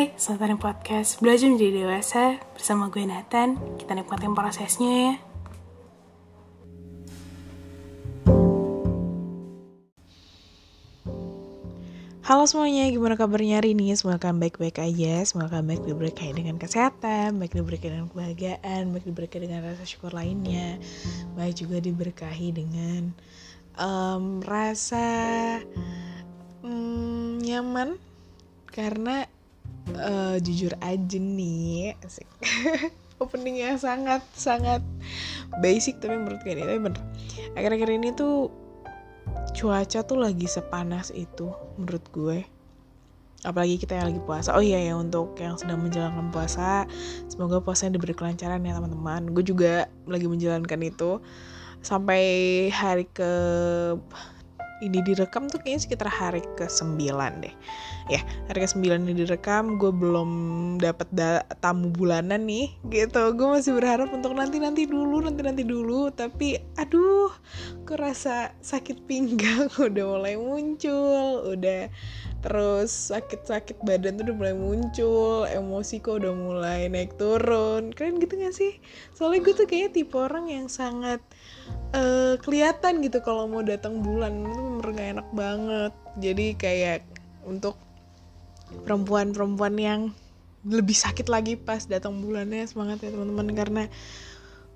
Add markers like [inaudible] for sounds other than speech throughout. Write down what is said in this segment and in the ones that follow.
Hai, selamat datang podcast Belajar Menjadi Dewasa bersama gue Nathan. Kita nikmatin prosesnya ya. Halo semuanya, gimana kabarnya hari ini? Semoga kalian baik-baik aja, semoga kalian baik diberkahi dengan kesehatan, baik diberkahi dengan kebahagiaan, baik diberkahi dengan rasa syukur lainnya, baik juga diberkahi dengan um, rasa um, nyaman karena uh, jujur aja nih asik. [laughs] Openingnya sangat sangat basic tapi menurut gue ini tapi bener. Akhir-akhir ini tuh cuaca tuh lagi sepanas itu menurut gue. Apalagi kita yang lagi puasa. Oh iya ya untuk yang sedang menjalankan puasa semoga puasanya diberi kelancaran ya teman-teman. Gue juga lagi menjalankan itu. Sampai hari ke ini direkam tuh kayaknya sekitar hari ke 9 deh ya hari ke 9 ini direkam. Gue belum dapat da tamu bulanan nih gitu. Gue masih berharap untuk nanti nanti dulu nanti nanti dulu. Tapi aduh gue rasa sakit pinggang [laughs] udah mulai muncul. Udah terus sakit-sakit badan tuh udah mulai muncul. Emosi kok udah mulai naik turun. Keren gitu gak sih? Soalnya gue tuh kayaknya tipe orang yang sangat uh, kelihatan gitu kalau mau datang bulan. Itu bener gak enak banget. Jadi kayak untuk perempuan-perempuan yang lebih sakit lagi pas datang bulannya semangat ya teman-teman. Karena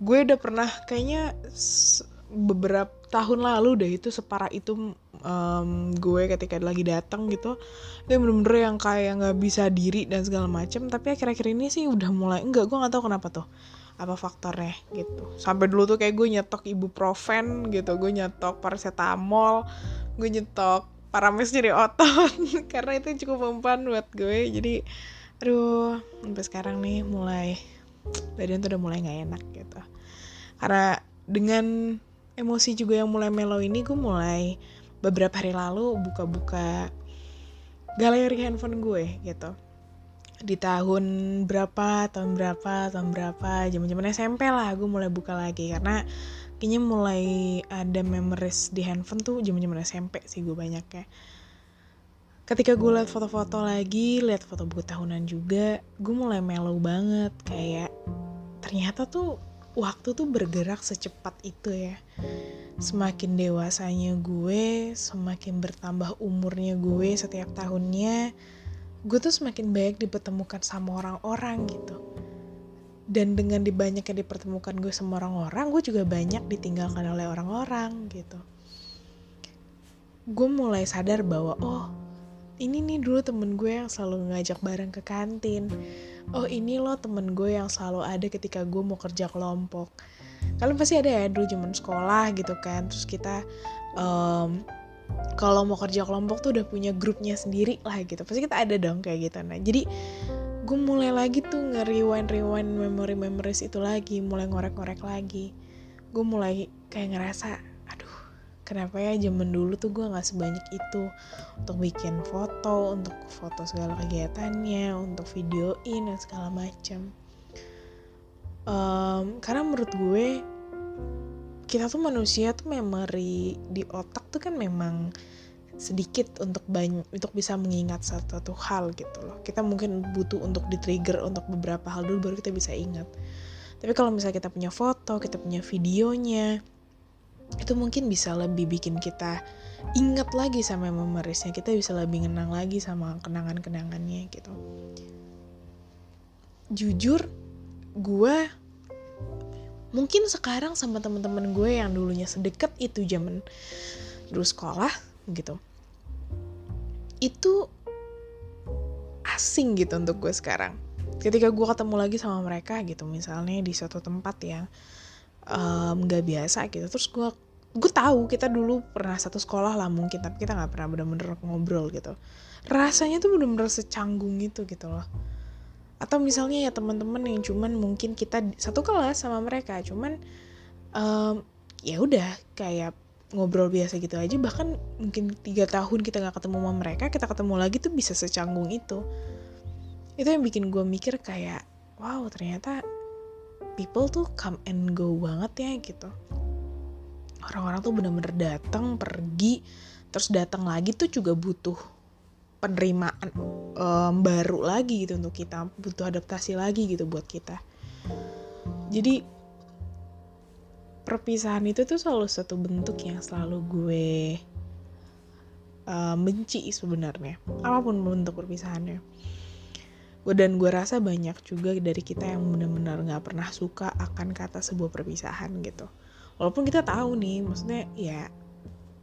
gue udah pernah kayaknya beberapa tahun lalu deh itu separah itu um, gue ketika lagi datang gitu itu bener-bener yang kayak nggak bisa diri dan segala macem. Tapi akhir-akhir ini sih udah mulai enggak gue nggak tahu kenapa tuh apa faktornya gitu. Sampai dulu tuh kayak gue nyetok ibuprofen gitu gue nyetok paracetamol gue nyetok parames jadi otot. [laughs] Karena itu cukup mempan buat gue. Jadi aduh sampai sekarang nih mulai badan tuh udah mulai nggak enak gitu. Karena dengan emosi juga yang mulai mellow ini gue mulai beberapa hari lalu buka-buka galeri handphone gue gitu. Di tahun berapa tahun berapa tahun berapa zaman zaman SMP lah gue mulai buka lagi. Karena kayaknya mulai ada memories di handphone tuh zaman zaman SMP sih gue banyak ya. Ketika gue liat foto-foto lagi liat foto buku tahunan juga gue mulai mellow banget. Kayak ternyata tuh waktu tuh bergerak secepat itu ya. Semakin dewasanya gue semakin bertambah umurnya gue setiap tahunnya gue tuh semakin banyak dipertemukan sama orang-orang gitu dan dengan dibanyaknya dipertemukan gue sama orang-orang gue juga banyak ditinggalkan oleh orang-orang gitu. Gue mulai sadar bahwa oh ini nih dulu temen gue yang selalu ngajak bareng ke kantin. Oh ini loh temen gue yang selalu ada ketika gue mau kerja kelompok. Kalian pasti ada ya dulu zaman sekolah gitu kan. Terus kita um, kalau mau kerja kelompok tuh udah punya grupnya sendiri lah gitu. Pasti kita ada dong kayak gitu. Nah jadi gue mulai lagi tuh nge-rewind rewind memory memories itu lagi mulai ngorek-ngorek lagi. Gue mulai kayak ngerasa kenapa ya zaman dulu tuh gue nggak sebanyak itu? Untuk bikin foto untuk foto segala kegiatannya untuk videoin dan segala macam um, karena menurut gue kita tuh manusia tuh memori di otak tuh kan memang sedikit untuk banyak untuk bisa mengingat satu, hal gitu loh. Kita mungkin butuh untuk di trigger untuk beberapa hal dulu baru kita bisa ingat. Tapi kalau misalnya kita punya foto kita punya videonya itu mungkin bisa lebih bikin kita inget lagi sama memoriesnya kita bisa lebih ngenang lagi sama kenangan-kenangannya gitu. Jujur gue mungkin sekarang sama temen-temen gue yang dulunya sedekat itu zaman dulu sekolah gitu itu asing gitu untuk gue sekarang. Ketika gue ketemu lagi sama mereka gitu misalnya di suatu tempat yang nggak um, biasa gitu terus gue gue tahu kita dulu pernah satu sekolah lah mungkin tapi kita nggak pernah bener-bener ngobrol gitu. Rasanya tuh bener-bener secanggung itu gitu loh. Atau misalnya ya teman-teman yang cuman mungkin kita satu kelas sama mereka cuman um, ya udah kayak ngobrol biasa gitu aja bahkan mungkin tiga tahun kita nggak ketemu sama mereka kita ketemu lagi tuh bisa secanggung itu. Itu yang bikin gue mikir kayak wow ternyata people tuh come and go banget ya gitu. Orang-orang tuh bener-bener datang pergi terus datang lagi tuh juga butuh penerimaan um, baru lagi gitu untuk kita butuh adaptasi lagi gitu buat kita. Jadi perpisahan itu tuh selalu satu bentuk yang selalu gue uh, benci sebenarnya apa pun bentuk perpisahannya. Gue dan gue rasa banyak juga dari kita yang benar-benar nggak pernah suka akan kata sebuah perpisahan gitu. Walaupun kita tahu nih maksudnya ya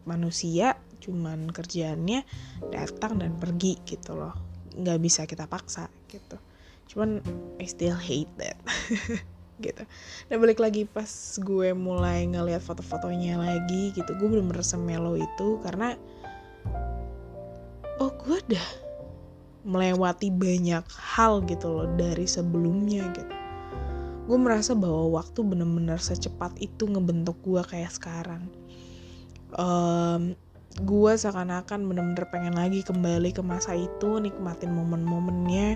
manusia cuman kerjaannya datang dan pergi gitu loh. Nggak bisa kita paksa gitu. Cuman I still hate that [laughs] gitu. Dan balik lagi pas gue mulai ngeliat foto-fotonya lagi gitu gue bener-bener semelo itu karena oh gue udah melewati banyak hal gitu loh dari sebelumnya gitu. Gue merasa bahwa waktu bener-bener secepat itu ngebentuk gue kayak sekarang. Um, gue seakan-akan bener-bener pengen lagi kembali ke masa itu nikmatin momen-momennya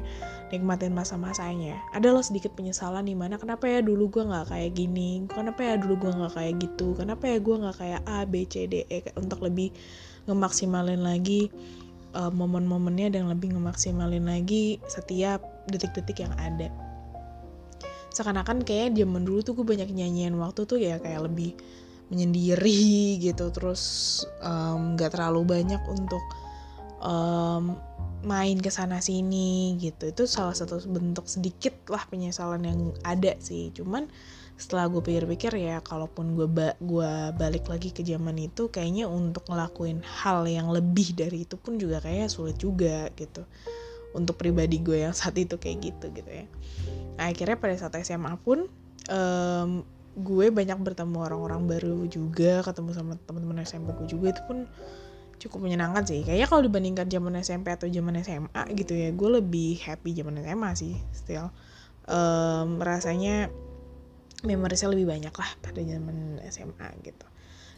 nikmatin masa-masanya. Ada loh sedikit penyesalan di mana kenapa ya dulu gue nggak kayak gini? Kenapa ya dulu gue nggak kayak gitu? Kenapa ya gue nggak kayak A B C D E? Untuk lebih ngemaksimalin lagi uh, momen-momennya dan lebih ngemaksimalin lagi setiap detik-detik yang ada. Seakan-akan kayak zaman dulu tuh gue banyak nyanyian waktu tuh ya kayak lebih menyendiri gitu. Terus nggak um, terlalu banyak untuk um, main ke sana sini gitu. Itu salah satu bentuk sedikit lah penyesalan yang ada sih. Cuman setelah gue pikir-pikir ya kalaupun gue ba gua balik lagi ke zaman itu kayaknya untuk ngelakuin hal yang lebih dari itu pun juga kayaknya sulit juga gitu. Untuk pribadi gue yang saat itu kayak gitu gitu ya. Nah, akhirnya pada saat SMA pun um, gue banyak bertemu orang-orang baru juga ketemu sama teman-teman SMP gue juga. Itu pun cukup menyenangkan sih. Kayaknya kalau dibandingkan zaman SMP atau zaman SMA gitu ya gue lebih happy zaman SMA sih still. Um, rasanya memorinya lebih banyak lah pada zaman SMA gitu.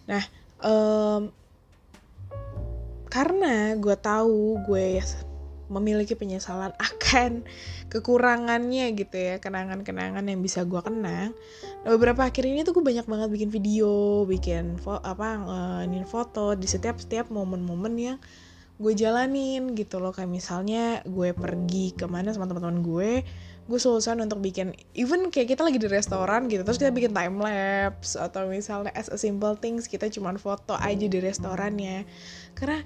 Nah um, karena gue tahu gue memiliki penyesalan akan kekurangannya gitu ya kenangan-kenangan yang bisa gue kenang. Nah, beberapa akhir ini tuh gue banyak banget bikin video bikin fo apa uh, foto di setiap setiap momen-momen yang gue jalanin gitu loh. Kayak misalnya gue pergi ke mana sama teman-teman gue gue solusian untuk bikin even kayak kita lagi di restoran gitu terus kita bikin time lapse atau misalnya as a simple things kita cuman foto aja di restorannya. Karena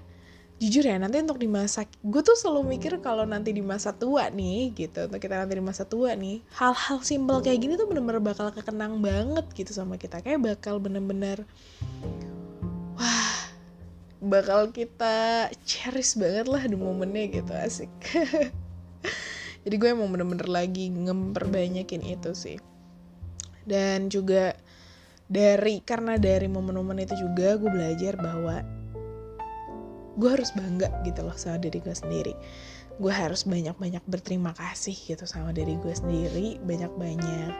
jujur ya nanti untuk di masa gue tuh selalu mikir kalau nanti di masa tua nih gitu untuk kita nanti di masa tua nih hal-hal simpel kayak gini tuh bener-bener bakal kekenang banget gitu sama kita. Kayak bakal bener-bener wah bakal kita cherish banget lah di momennya gitu asik. [laughs] Jadi gue emang bener-bener lagi ngemperbanyakin itu sih. Dan juga dari karena dari momen-momen itu juga gue belajar bahwa gue harus bangga gitu loh sama diri gue sendiri. Gue harus banyak-banyak berterima kasih gitu sama diri gue sendiri. Banyak-banyak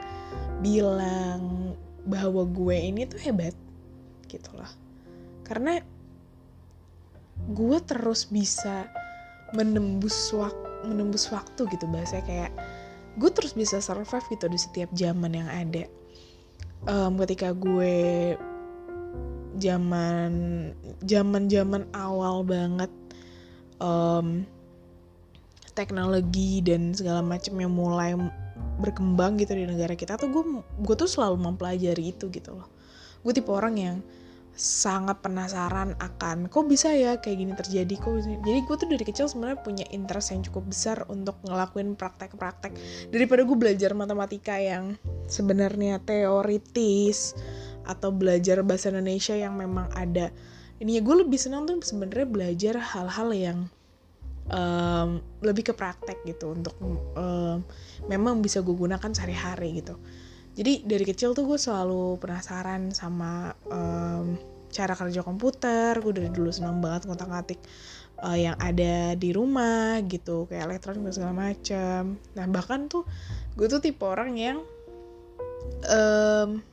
bilang bahwa gue ini tuh hebat gitu loh. Karena gue terus bisa menembus waktu menembus waktu gitu bahasa kayak gue terus bisa survive gitu di setiap zaman yang ada. Um, ketika gue zaman zaman zaman awal banget um, teknologi dan segala macam yang mulai berkembang gitu di negara kita tuh gue gue tuh selalu mempelajari itu gitu loh. Gue tipe orang yang sangat penasaran akan kok bisa ya kayak gini terjadi? Kok bisa? Jadi gue tuh dari kecil sebenarnya punya interest yang cukup besar untuk ngelakuin praktek-praktek daripada gue belajar matematika yang sebenarnya teoritis atau belajar bahasa Indonesia yang memang ada. Ini ya gue lebih senang tuh sebenarnya belajar hal-hal yang um, lebih ke praktek gitu untuk um, memang bisa gue gunakan sehari-hari gitu. Jadi dari kecil tuh gue selalu penasaran sama um, cara kerja komputer gue dari dulu senang banget ngotak ngatik uh, yang ada di rumah gitu kayak elektronik dan segala macam nah bahkan tuh gue tuh tipe orang yang um,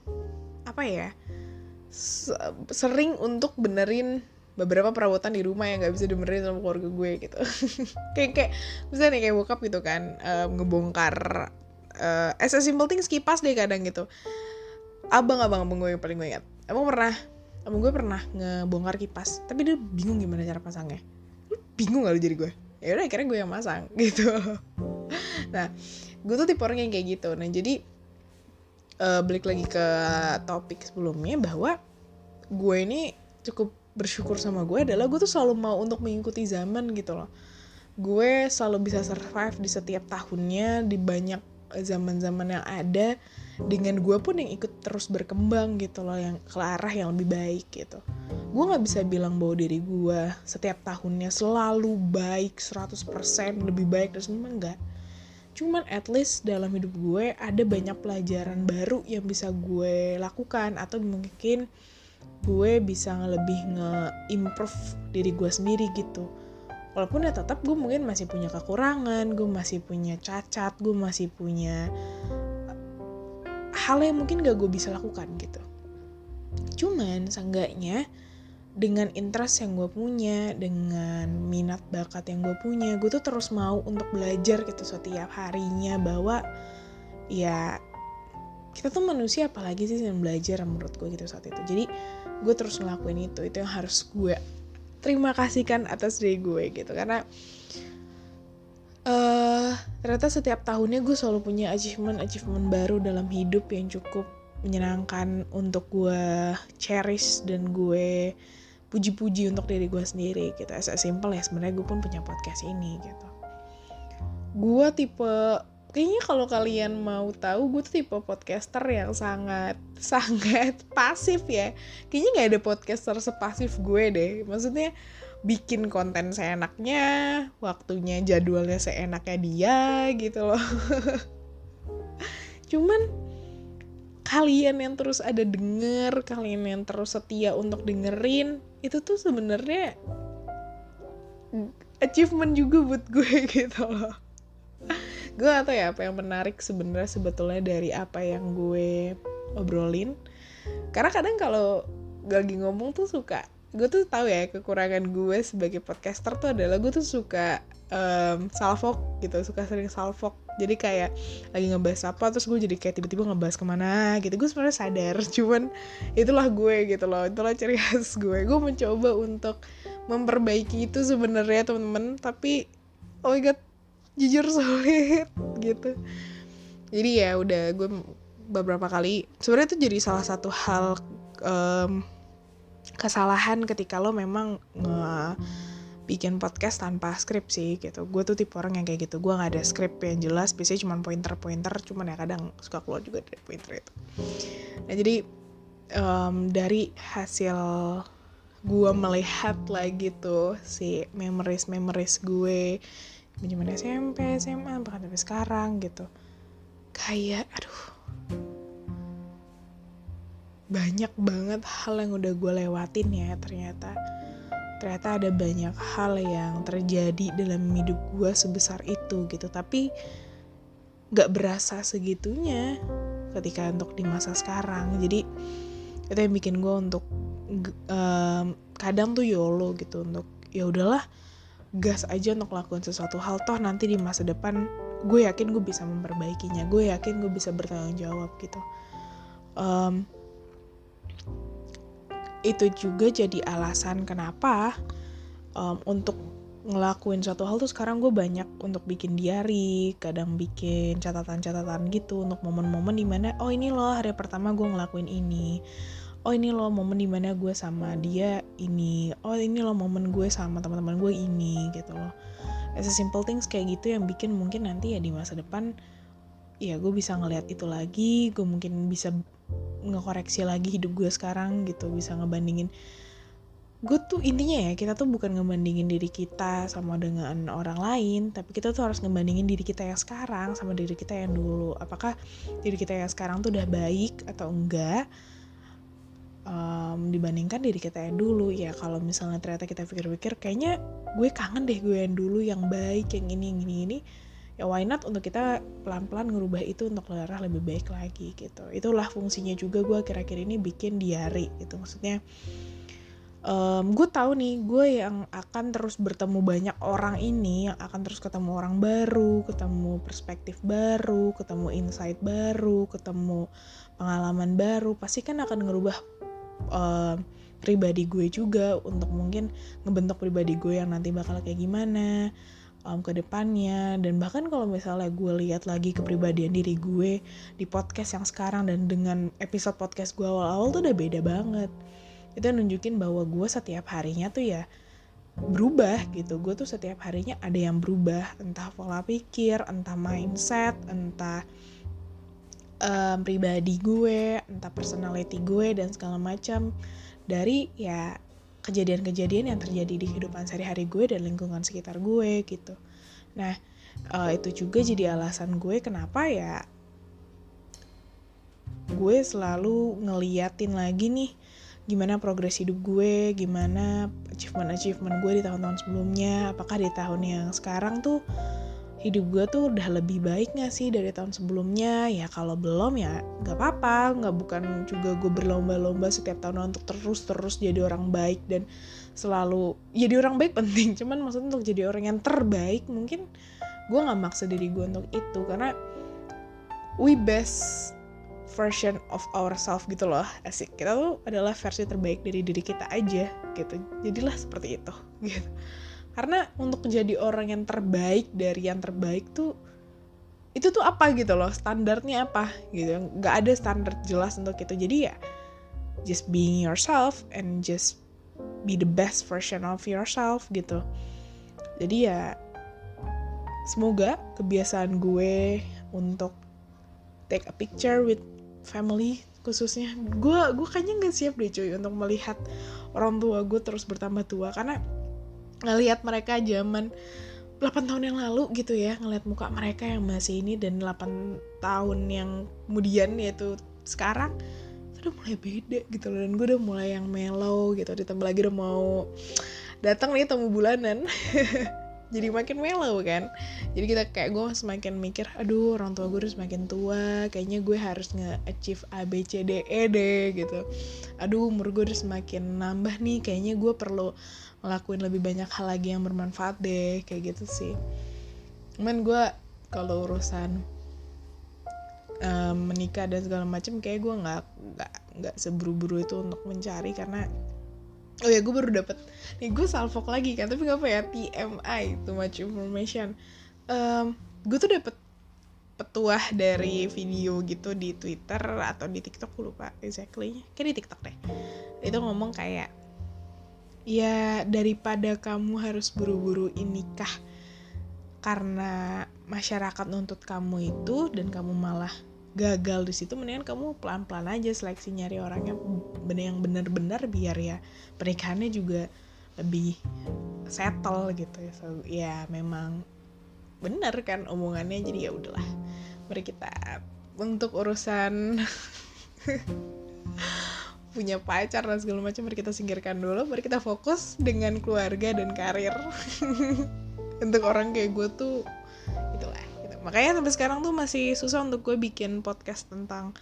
apa ya sering untuk benerin beberapa perabotan di rumah yang nggak bisa dibenerin sama keluarga gue gitu. [laughs] Kayak kayak misalnya nih kayak bokap gitu kan um, ngebongkar uh, as a simple things kipas deh kadang gitu. Abang abang gue yang paling gue ingat. Abang pernah abang gue pernah ngebongkar kipas tapi dia bingung gimana cara pasangnya. Lu bingung gak lu jadi gue? Ya udah akhirnya gue yang masang [laughs] gitu. Nah gue tuh tipe orang yang kayak gitu. Nah jadi uh, balik lagi ke topik sebelumnya bahwa gue ini cukup bersyukur sama gue adalah gue tuh selalu mau untuk mengikuti zaman gitu loh. Gue selalu bisa survive di setiap tahunnya di banyak zaman-zaman yang ada dengan gue pun yang ikut terus berkembang gitu loh yang ke arah yang lebih baik gitu. Gue nggak bisa bilang bahwa diri gue setiap tahunnya selalu baik 100% lebih baik dan semua enggak cuman at least dalam hidup gue ada banyak pelajaran baru yang bisa gue lakukan atau mungkin gue bisa lebih nge-improve diri gue sendiri gitu. Walaupun ya tetap gue mungkin masih punya kekurangan gue masih punya cacat gue masih punya hal yang mungkin gak gue bisa lakukan gitu. Cuman seenggaknya dengan interest yang gue punya, dengan minat bakat yang gue punya, gue tuh terus mau untuk belajar gitu setiap harinya bahwa ya kita tuh manusia apalagi sih yang belajar menurut gue gitu saat itu. Jadi gue terus ngelakuin itu, itu yang harus gue terima kasihkan atas diri gue gitu karena uh, ternyata setiap tahunnya gue selalu punya achievement achievement baru dalam hidup yang cukup menyenangkan untuk gue cherish dan gue puji-puji untuk diri gue sendiri gitu. As simple ya sebenarnya gue pun punya podcast ini gitu. Gue tipe kayaknya kalau kalian mau tahu gue tuh tipe podcaster yang sangat [laughs] sangat pasif ya. Kayaknya nggak ada podcaster sepasif gue deh. Maksudnya bikin konten seenaknya waktunya jadwalnya seenaknya dia gitu loh. [laughs] Cuman kalian yang terus ada denger kalian yang terus setia untuk dengerin itu tuh sebenarnya achievement juga buat gue [laughs] gitu loh. Gue atau ya apa yang menarik sebenarnya sebetulnya dari apa yang gue obrolin. Karena kadang kalau lagi ngomong tuh suka gue tuh tahu ya kekurangan gue sebagai podcaster tuh adalah gue tuh suka um, salfok gitu suka sering salfok jadi kayak lagi ngebahas apa terus gue jadi kayak tiba-tiba ngebahas ke mana gitu. Gue sebenarnya sadar [laughs] cuman itulah gue gitu loh. Itulah ciri khas gue. Gue mencoba untuk memperbaiki itu sebenarnya temen-temen. Tapi oh my god jujur [laughs] sulit gitu. Jadi ya udah gue beberapa kali sebenarnya itu jadi salah satu hal um, kesalahan ketika lo memang nge bikin podcast tanpa skrip sih gitu. Gue tuh tipe orang yang kayak gitu. Gue nggak ada skrip yang jelas biasanya cuma pointer-pointer cuman ya kadang suka keluar juga dari pointer itu. Nah jadi um, dari hasil gue melihat lagi tuh si memories memories gue zaman SMP SMA bahkan sampai sekarang gitu. Kayak aduh. Banyak banget hal yang udah gue lewatin ya ternyata ternyata ada banyak hal yang terjadi dalam hidup gue sebesar itu gitu. Tapi gak berasa segitunya ketika untuk di masa sekarang. Jadi itu yang bikin gue untuk um, kadang tuh yolo gitu untuk ya udahlah gas aja untuk lakukan sesuatu hal. Toh nanti di masa depan gue yakin gue bisa memperbaikinya. Gue yakin gue bisa bertanggung jawab gitu. Um, itu juga jadi alasan kenapa um, untuk ngelakuin suatu hal tuh sekarang gue banyak untuk bikin diary, kadang bikin catatan-catatan gitu untuk momen-momen di mana oh ini loh hari pertama gue ngelakuin ini, oh ini loh momen di mana gue sama dia ini, oh ini loh momen gue sama teman-teman gue ini gitu loh. As a simple things kayak gitu yang bikin mungkin nanti ya di masa depan ya gue bisa ngeliat itu lagi, gue mungkin bisa ngekoreksi lagi hidup gue sekarang gitu bisa ngebandingin. Gue tuh intinya ya kita tuh bukan ngebandingin diri kita sama dengan orang lain tapi kita tuh harus ngebandingin diri kita yang sekarang sama diri kita yang dulu. Apakah diri kita yang sekarang tuh udah baik atau enggak? Um, dibandingkan diri kita yang dulu. Ya kalau misalnya ternyata kita pikir-pikir kayaknya gue kangen deh gue yang dulu yang baik yang ini yang ini ini ya why not untuk kita pelan-pelan ngerubah itu untuk darah lebih baik lagi gitu. Itulah fungsinya juga gue akhir-akhir ini bikin diary gitu. Maksudnya um, gue tahu nih gue yang akan terus bertemu banyak orang ini yang akan terus ketemu orang baru ketemu perspektif baru ketemu insight baru ketemu pengalaman baru pasti kan akan ngerubah um, pribadi gue juga untuk mungkin ngebentuk pribadi gue yang nanti bakal kayak gimana um, ke depannya. Dan bahkan kalau misalnya gue lihat lagi kepribadian diri gue di podcast yang sekarang dan dengan episode podcast gue awal-awal tuh udah beda banget. Itu nunjukin bahwa gue setiap harinya tuh ya berubah gitu. Gue tuh setiap harinya ada yang berubah. Entah pola pikir entah mindset entah um, pribadi gue entah personality gue dan segala macam. Dari ya kejadian-kejadian yang terjadi di kehidupan sehari-hari gue dan lingkungan sekitar gue gitu. Nah, uh, itu juga jadi alasan gue kenapa ya gue selalu ngeliatin lagi nih gimana progres hidup gue, gimana achievement-achievement gue di tahun-tahun sebelumnya, apakah di tahun yang sekarang tuh hidup gue tuh udah lebih baik gak sih dari tahun sebelumnya? Ya kalau belum ya nggak apa-apa. Nggak bukan juga gue berlomba-lomba setiap tahun untuk terus-terus jadi orang baik dan selalu jadi orang baik [laughs] penting. Cuman maksudnya untuk jadi orang yang terbaik mungkin gue nggak maksa diri gue untuk itu. Karena we best version of ourselves gitu loh asik. Kita tuh adalah versi terbaik dari diri kita aja gitu. Jadilah seperti itu [laughs] gitu karena untuk jadi orang yang terbaik dari yang terbaik tuh itu tuh apa gitu loh? Standarnya apa gitu? Nggak ada standar jelas untuk itu. Jadi ya just being yourself and just be the best version of yourself gitu. Jadi ya semoga kebiasaan gue untuk take a picture with family khususnya gue gue kayaknya nggak siap deh cuy untuk melihat orang tua gue terus bertambah tua. Karena ngelihat mereka zaman 8 tahun yang lalu gitu ya ngelihat muka mereka yang masih ini dan 8 tahun yang kemudian yaitu sekarang udah mulai beda gitu loh. Dan gue udah mulai yang mellow gitu ditambah lagi udah mau datang nih tamu bulanan [laughs] jadi makin mellow kan. Jadi kita kayak gue semakin mikir aduh orang tua gue udah semakin tua kayaknya gue harus nge-achieve A B C D E D gitu. Aduh umur gue udah semakin nambah nih kayaknya gue perlu ngelakuin lebih banyak hal lagi yang bermanfaat deh kayak gitu sih. Cuman gue kalau urusan um, menikah dan segala macam kayak gue nggak nggak nggak seburu-buru itu untuk mencari karena oh ya gue baru dapet. Nih gue salvok lagi kan tapi gak apa ya TMI too much information. Um, gue tuh dapet petuah dari video gitu di Twitter atau di TikTok gue lupa exactly. Kayak di TikTok deh. Itu ngomong kayak ya daripada kamu harus buru-buru nikah karena masyarakat nuntut kamu itu dan kamu malah gagal di situ mendingan kamu pelan-pelan aja seleksi nyari orangnya bener yang bener-bener biar ya pernikahannya juga lebih settle gitu ya. So, ya memang bener kan omongannya jadi ya udahlah. Mari kita untuk urusan [laughs] punya pacar dan segala macam mari kita singkirkan dulu. Mari kita fokus dengan keluarga dan karir. [laughs] Untuk orang kayak gue tuh makanya sampai sekarang tuh masih susah untuk gue bikin podcast tentang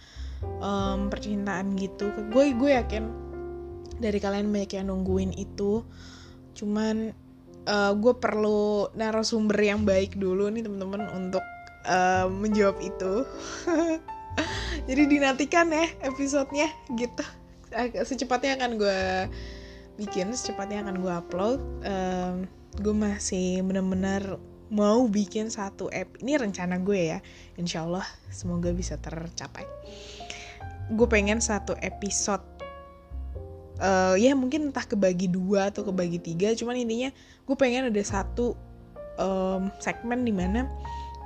um, percintaan gitu. Gue gue yakin dari kalian banyak yang nungguin itu. Cuman uh, gue perlu narasumber yang baik dulu nih teman-teman untuk uh, menjawab itu. [laughs] Jadi dinantikan ya episodenya gitu. Secepatnya akan gue bikin secepatnya akan gue upload. Um, gue masih bener-bener mau bikin satu app. Ini rencana gue ya. Insya Allah semoga bisa tercapai. Gue pengen satu episode. Uh, ya mungkin entah kebagi dua atau kebagi tiga. Cuman intinya gue pengen ada satu um, segmen di mana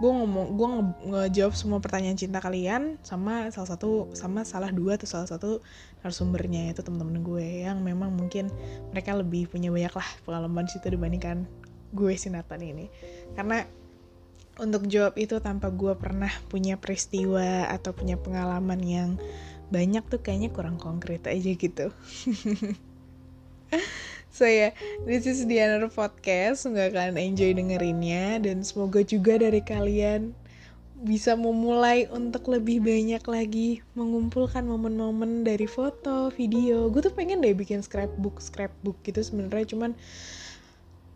gue ngomong gue nge ngejawab semua pertanyaan cinta kalian sama salah satu sama salah dua atau salah satu narasumbernya itu temen-temen gue yang memang mungkin mereka lebih punya banyak lah pengalaman situ dibandingkan gue si Nathan ini karena untuk jawab itu tanpa gue pernah punya peristiwa atau punya pengalaman yang banyak tuh kayaknya kurang konkret aja gitu. [laughs] so ya, yeah, this is the another podcast. Semoga kalian enjoy dengerinnya dan semoga juga dari kalian bisa memulai untuk lebih banyak lagi mengumpulkan momen-momen dari foto, video. Gue tuh pengen deh bikin scrapbook, scrapbook gitu sebenarnya cuman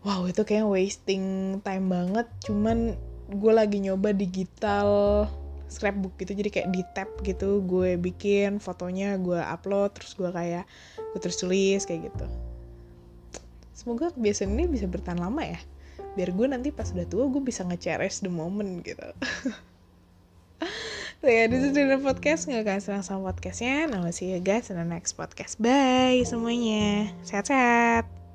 wow itu kayak wasting time banget cuman gue lagi nyoba digital scrapbook gitu jadi kayak di tab gitu gue bikin fotonya gue upload terus gue kayak gue terus tulis kayak gitu semoga kebiasaan ini bisa bertahan lama ya biar gue nanti pas udah tua gue bisa nge-cherish the moment gitu [laughs] So ya, this is the podcast. Nggak akan senang sama podcastnya. Nah, see you guys in the next podcast. Bye semuanya. Sehat-sehat.